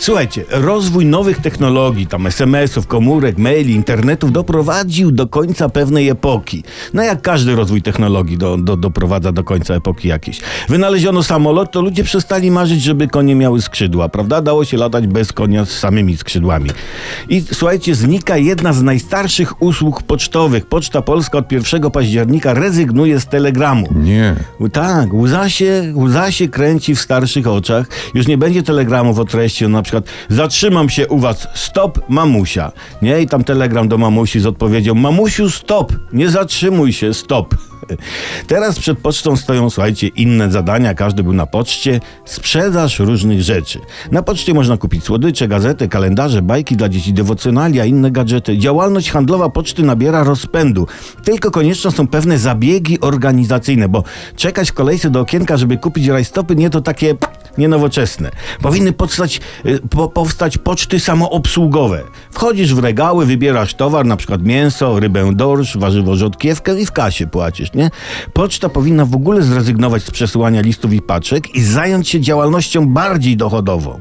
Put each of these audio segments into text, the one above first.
Słuchajcie, rozwój nowych technologii, tam SMS-ów, komórek, maili, internetów doprowadził do końca pewnej epoki. No jak każdy rozwój technologii do, do, doprowadza do końca epoki jakiejś. Wynaleziono samolot, to ludzie przestali marzyć, żeby konie miały skrzydła, prawda? Dało się latać bez konia z samymi skrzydłami. I słuchajcie, znika jedna z najstarszych usług pocztowych. Poczta Polska od 1 października rezygnuje z telegramu. Nie. Tak, łza się, łza się kręci w starszych oczach. Już nie będzie telegramów o treści, no na przykład zatrzymam się u was, stop mamusia. Nie? I tam telegram do mamusi z odpowiedzią mamusiu stop, nie zatrzymuj się, stop. Teraz przed pocztą stoją, słuchajcie, inne zadania. Każdy był na poczcie. Sprzedaż różnych rzeczy. Na poczcie można kupić słodycze, gazety, kalendarze, bajki dla dzieci, dewocjonalia, inne gadżety. Działalność handlowa poczty nabiera rozpędu. Tylko konieczne są pewne zabiegi organizacyjne, bo czekać w kolejce do okienka, żeby kupić rajstopy, nie to takie nienowoczesne. Powinny powstać, y, po, powstać poczty samoobsługowe. Wchodzisz w regały, wybierasz towar, na przykład mięso, rybę dorsz, warzywo rzodkiewkę i w kasie płacisz, nie? Poczta powinna w ogóle zrezygnować z przesyłania listów i paczek i zająć się działalnością bardziej dochodową.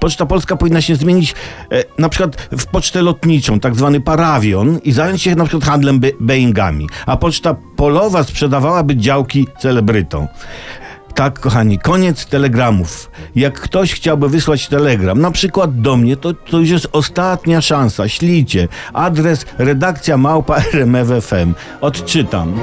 Poczta Polska powinna się zmienić e, na przykład w pocztę lotniczą, tak zwany parawion i zająć się na przykład handlem Boeingami, a poczta polowa sprzedawałaby działki celebrytom. Tak, kochani, koniec telegramów. Jak ktoś chciałby wysłać telegram, na przykład do mnie, to, to już jest ostatnia szansa. Ślijcie. Adres redakcja małpa RMFFM. Odczytam.